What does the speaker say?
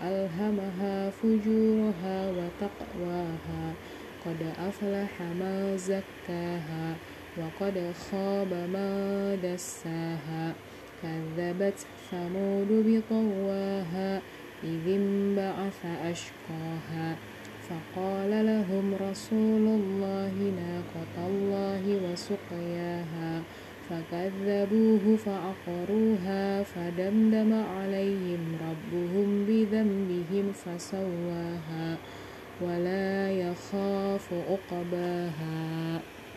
فألهمها فجورها وتقواها قد أفلح من زكاها وقد خاب من دساها. كذبت ثمود بطواها إذ انبعث أشقاها. فقال لهم رسول الله ناقة الله وسقياها. فكذبوه فعقروها فدمدم عليهم فسواها ولا يخاف عقباها